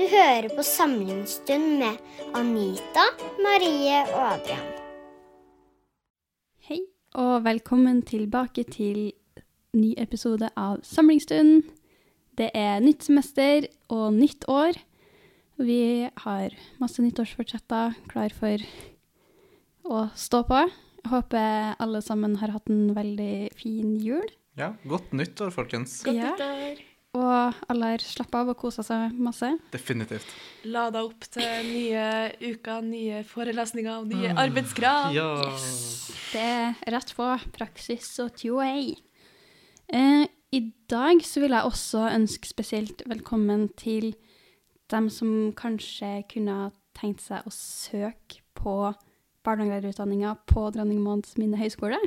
Du hører på Samlingsstund med Anita, Marie og Adrian. Hei, og velkommen tilbake til ny episode av Samlingsstund. Det er nytt semester og nytt år. Vi har masse nyttårsfortsetter klar for å stå på. Jeg håper alle sammen har hatt en veldig fin jul. Ja, godt nyttår, folkens. Godt Ja. nyttår. Og alle har slappa av og kosa seg masse. Definitivt. Lada opp til nye uker, nye forelesninger og nye arbeidskrav. Ja. Det er rett på praksis og TOA. Eh, I dag så vil jeg også ønske spesielt velkommen til dem som kanskje kunne ha tenkt seg å søke på barnehagelærerutdanninga på Dronning Mauds minne høgskole.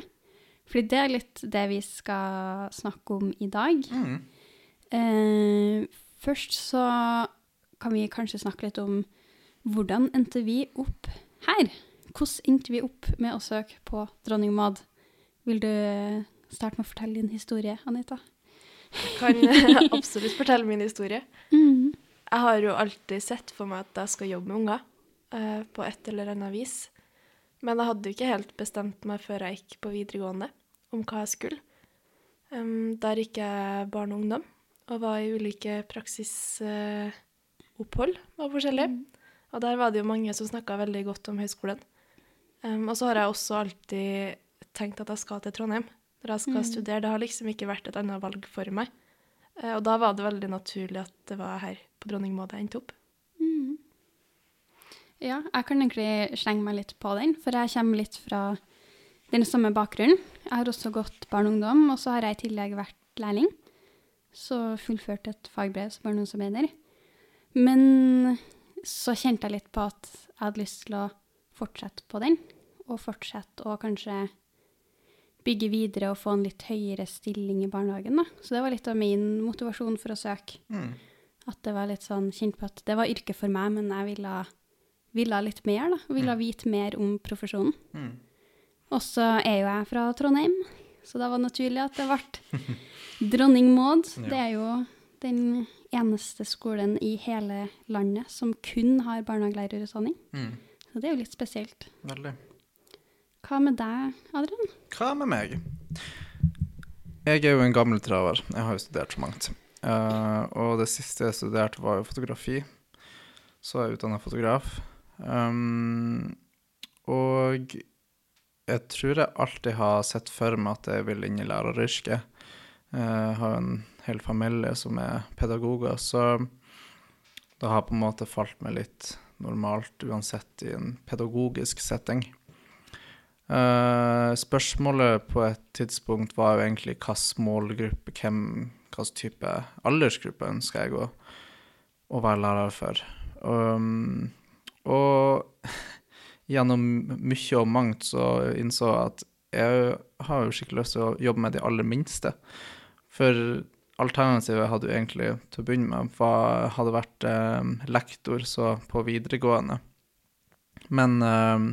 Fordi det er litt det vi skal snakke om i dag. Mm. Eh, først så kan vi kanskje snakke litt om hvordan endte vi opp her? Hvordan endte vi opp med å søke på Dronning Maud? Vil du starte med å fortelle din historie, Anita? Jeg kan absolutt fortelle min historie. Jeg har jo alltid sett for meg at jeg skal jobbe med unger eh, på et eller annet vis. Men jeg hadde jo ikke helt bestemt meg før jeg gikk på videregående om hva jeg skulle. Um, der gikk jeg barn og ungdom og var i ulike praksisopphold og Mm. Og der var det jo mange som snakka veldig godt om høyskolen. Um, og så har jeg også alltid tenkt at jeg skal til Trondheim når jeg skal Mm. studere. Det har liksom ikke vært et annet valg for meg. Uh, Og da var det veldig naturlig at det var her på Dronning Maud jeg endte opp. Mm. Ja, jeg kan egentlig slenge meg litt på den, for jeg kommer litt fra den samme bakgrunnen. Jeg har også gått barn og ungdom, og så har jeg i tillegg vært lærling. Så fullført et fagbrev som barneomsorgsarbeider. Men så kjente jeg litt på at jeg hadde lyst til å fortsette på den, og fortsette å kanskje bygge videre og få en litt høyere stilling i barnehagen. Da. Så det var litt av min motivasjon for å søke. Mm. At det var litt sånn kjent på at det var yrke for meg, men jeg ville, ville litt mer, da. Ville vite mer om profesjonen. Mm. Og så er jo jeg fra Trondheim, så da var det naturlig at det ble Dronning Maud. Ja. Det er jo den eneste skolen i hele landet som kun har barnehagelærerutdanning. Mm. Så det er jo litt spesielt. Veldig. Hva med deg, Adrian? Hva med meg? Jeg er jo en gammel traver. Jeg har jo studert så mangt. Uh, og det siste jeg studerte, var jo fotografi. Så er jeg utdanna fotograf. Um, og jeg tror jeg alltid har sett for meg at jeg vil inn i læreryrket. Jeg har jo en hel familie som er pedagoger, så det har på en måte falt meg litt normalt uansett i en pedagogisk setting. Eh, spørsmålet på et tidspunkt var jo egentlig hvilken målgruppe, hvem, hvilken type aldersgruppe ønsker jeg å, å være lærer for. Um, og gjennom mye og mangt så innså jeg at jeg har jo skikkelig lyst til å jobbe med de aller minste. For alternativet hadde jo egentlig til å begynne med var, hadde vært eh, lektor så på videregående. Men eh,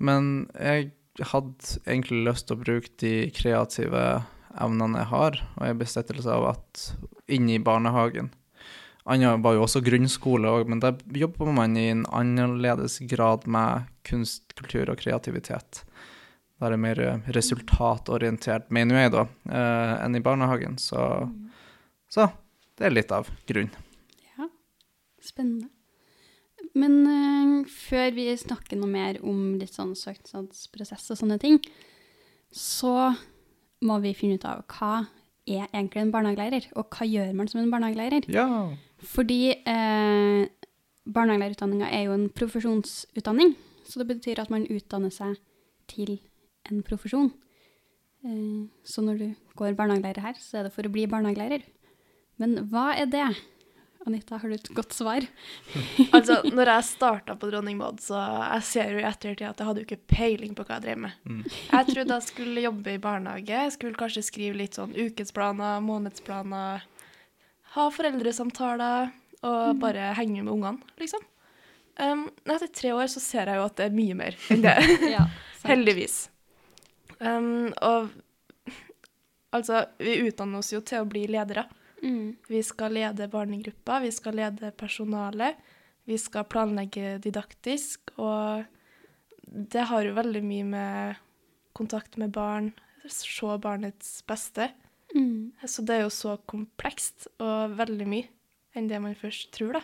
men jeg hadde egentlig lyst til å bruke de kreative evnene jeg har, og jeg bestilte av at inne i barnehagen. Annet var jo også grunnskole men der jobber man i en annerledes grad med kunst, kultur og kreativitet. Der er mer resultatorientert, mener jeg, da, eh, enn i barnehagen. Så, så det er litt av grunnen. Ja, spennende. Men uh, før vi snakker noe mer om litt sånn søknadsprosess og sånne ting, så må vi finne ut av hva er egentlig en barnehagelærer, og hva gjør man som en barnehagelærer? Ja. Fordi eh, barnehagelærerutdanninga er jo en profesjonsutdanning, så det betyr at man utdanner seg til en profesjon. Eh, så når du går barnehagelærer her, så er det for å bli barnehagelærer. Men hva er det? Anita, har du et godt svar? Altså, når jeg starta på Dronning Maud, så jeg ser jo i ettertid at jeg hadde jo ikke peiling på hva jeg drev med. Mm. Jeg trodde jeg skulle jobbe i barnehage, jeg skulle kanskje skrive litt sånn ukesplaner, månedsplaner, ha foreldresamtaler og bare henge med ungene, liksom. Um, etter tre år så ser jeg jo at det er mye mer enn det. Ja, Heldigvis. Um, og altså, vi utdanner oss jo til å bli ledere. Mm. Vi skal lede barnegruppa, vi skal lede personalet, vi skal planlegge didaktisk, og det har jo veldig mye med kontakt med barn, se barnets beste. Mm. Så det er jo så komplekst og veldig mye enn det man først tror, da.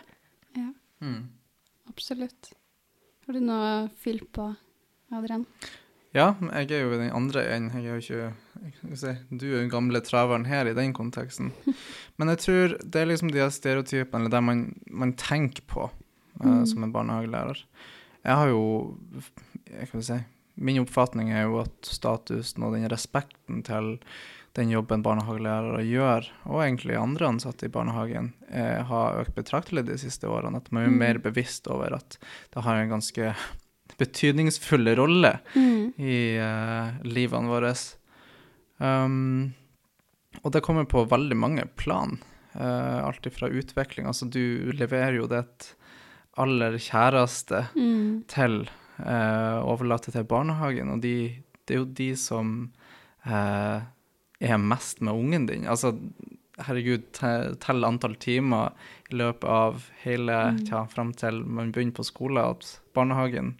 Ja, Mm. absolutt. Har du noe fyll på, Adrian? Ja, jeg er jo i den andre enden. Jeg er jo ikke jeg si, Du er den gamle traveren her i den konteksten. Men jeg tror det er liksom de stereotypene, eller det man, man tenker på eh, Mm. som en barnehagelærer. Jeg har jo jeg kan si, Min oppfatning er jo at statusen og den respekten til den jobben barnehagelærere gjør, og egentlig andre ansatte i barnehagen, eh, har økt betraktelig de siste årene. At man er Mm. mer bevisst over at det har en ganske betydningsfull rolle Mm. i uh, livene våre. Um, og det kommer på veldig mange plan. Uh, alt ifra utvikling. Altså, du leverer jo ditt aller kjæreste Mm. til uh, overlater til barnehagen, og de, det er jo de som uh, er mest med ungen din. Altså, herregud, tell antall timer i løpet av hele Mm. tja, fram til man begynner på skole, at barnehagen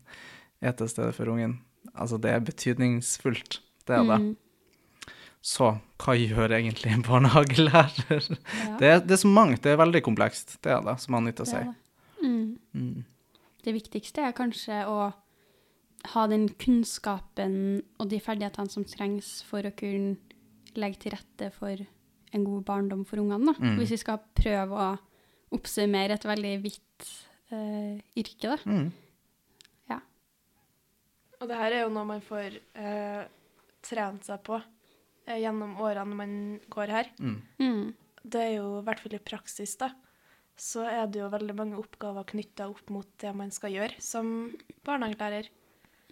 er til stede for ungen. Altså, det er betydningsfullt, det er det. Mm. Så hva gjør egentlig en barnehagelærer? Ja, Det er, det er så mangt, det er veldig komplekst, det er det, som Anita det er sier. det. Mm. Mm. Det viktigste er kanskje å ha den kunnskapen og de ferdighetene som trengs for å kunne legge til rette for en god barndom for ungene. Da. Mm. Hvis vi skal prøve å oppsummere et veldig vidt uh, yrke. Da. Mm. Og det her er jo noe man får uh, trent seg på eh, gjennom årene man går her. Mm. Mm. Det er jo i hvert fall i praksis, da. Så er det jo veldig mange oppgaver knytta opp mot det man skal gjøre som barnehagelærer.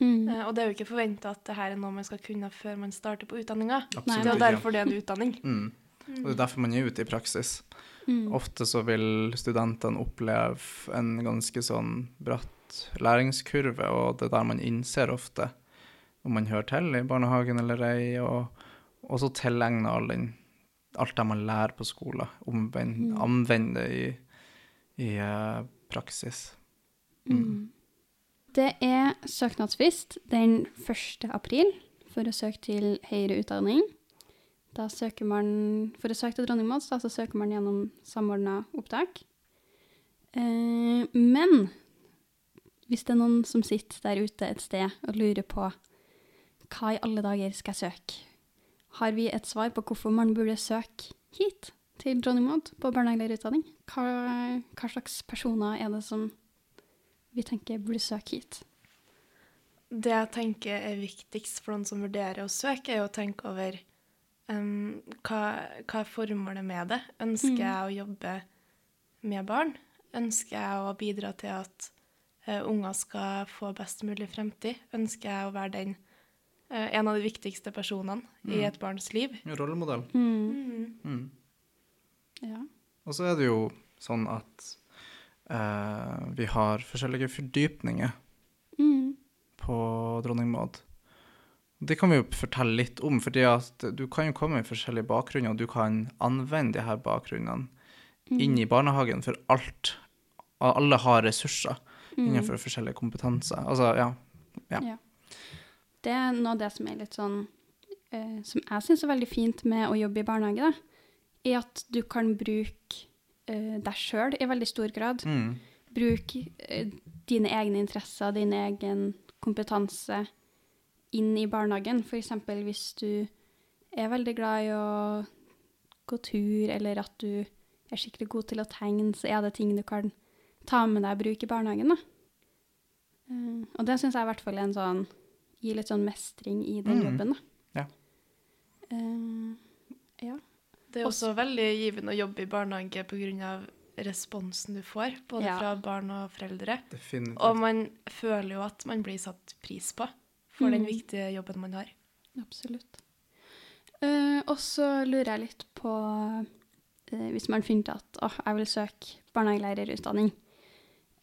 Mm. Eh, og det er jo ikke forventa at det her er noe man skal kunne før man starter på utdanninga. Det er jo derfor det er en utdanning. Mm. Og det er derfor man er ute i praksis. Mm. Ofte så vil studentene oppleve en ganske sånn bratt læringskurve, og det er der man innser ofte om man hører til i barnehagen eller ei, og, og så tilegne all den, alt det man lærer på skolen, omvend, Mm. anvende i, i uh, praksis. Mm. Det er søknadsfrist den 1. april for å søke til høyere utdanning. Da søker man, For å søke til Dronning Mauds så søker man gjennom samordna opptak. Eh, men hvis det er noen som sitter der ute et sted og lurer på hva i alle dager skal jeg søke, har vi et svar på hvorfor man burde søke hit til Dronning Maud på barnehagelærerutdanning? Hva, hva slags personer er det som vi tenker burde søke hit? Det jeg tenker er viktigst for noen som vurderer å søke, er å tenke over um, hva, hva er formålet med det. Ønsker Mm. jeg å jobbe med barn? Ønsker jeg å bidra til at uh, unger skal få best mulig fremtid? Ønsker jeg å være den, en av de viktigste personene i Mm. et barns liv? Rollemodell. Mm. Mm. Ja. Og så er det jo sånn at eh, vi har forskjellige fordypninger Mm. på Dronning Maud. Det kan vi jo fortelle litt om, fordi at du kan jo komme i forskjellige bakgrunner, og du kan anvende de her bakgrunnene Mm. inn i barnehagen, for alt Alle har ressurser Mm. innenfor forskjellige kompetanser. Altså, ja. Ja. Det er noe av det som er litt sånn eh, Som jeg syns er veldig fint med å jobbe i barnehage, da, er at du kan bruke eh, deg sjøl i veldig stor grad. Mm. Bruke eh, dine egne interesser, din egen kompetanse inn i barnehagen. F.eks. hvis du er veldig glad i å gå tur, eller at du er skikkelig god til å tegne, så er det ting du kan ta med deg og bruke i barnehagen. Da. Eh, og det syns jeg i hvert fall er en sånn gir litt sånn mestring i den Mm. jobben. Da. Ja. Uh, ja. Det er også veldig givende å jobbe i barnehage pga. responsen du får, både Ja. fra barn og foreldre. Definitivt. Og man føler jo at man blir satt pris på for den Mm. viktige jobben man har. Absolutt. Uh, og så lurer jeg litt på uh, Hvis man finner at oh, jeg vil søke barnehagelærerutdanning,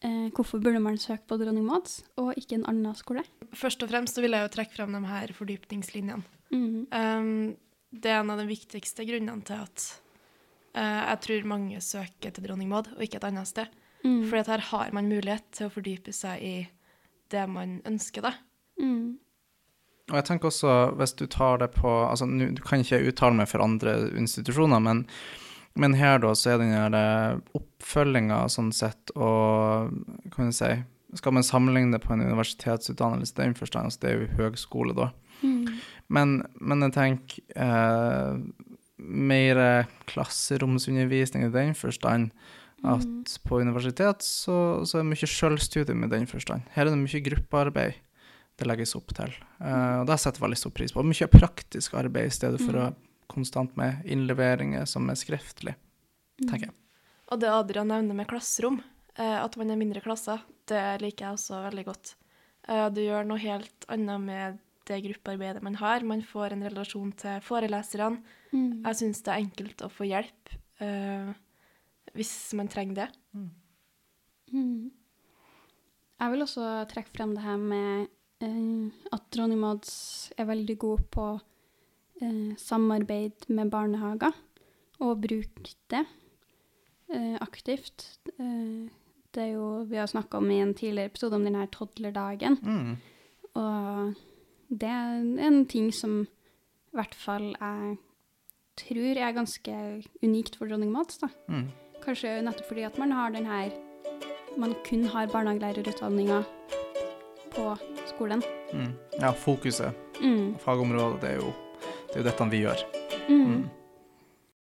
uh, hvorfor burde man søke på Dronning Mads og ikke en annen skole? Først og fremst så vil jeg jo trekke frem de her fordypningslinjene. Mm. Um, det er en av de viktigste grunnene til at uh, jeg tror mange søker til Dronning Maud, og ikke et annet sted. Mm. For her har man mulighet til å fordype seg i det man ønsker, da. Mm. Og jeg tenker også, hvis du tar det på Altså, Nu du kan ikke jeg uttale meg for andre institusjoner, men, men her da, så er den der oppfølginga sånn sett, og kan du si Skal man sammenligne på en universitetsutdannelse, den forstand, altså det er jo høgskole, da. Mm. Men, men jeg tenker eh, mer klasseromsundervisning i den forstand at Mm. på universitet så, så er det mye sjølstudium i den forstand. Her er det mye gruppearbeid det legges opp til. Eh, og det setter jeg veldig stor pris på. Mye praktisk arbeid i stedet for å Mm. konstant med innleveringer som er skriftlig, tenker jeg. Og det Adrian nevner med klasserom, at man er mindre klasser, det liker jeg også veldig godt. Eh, du gjør noe helt annet med det gruppearbeidet man har. Man får en relasjon til foreleserne. Mm. Jeg syns det er enkelt å få hjelp eh, hvis man trenger det. Mm. Jeg vil også trekke frem det her med eh, at Dronning Mads er veldig god på eh, samarbeid med barnehager, og bruke det eh, aktivt. Eh, det er jo, vi har snakka om i en tidligere episode om denne toddlerdagen, Mm. og det er en ting som i hvert fall jeg tror er ganske unikt for Dronning Mads. da. Mm. Kanskje nettopp fordi at man har den her Man kun har barnehagelærerutdanninga på skolen. Mm. Ja, fokuset, Mm. fagområdet, det er jo, det er jo dette vi gjør. Mm. Mm.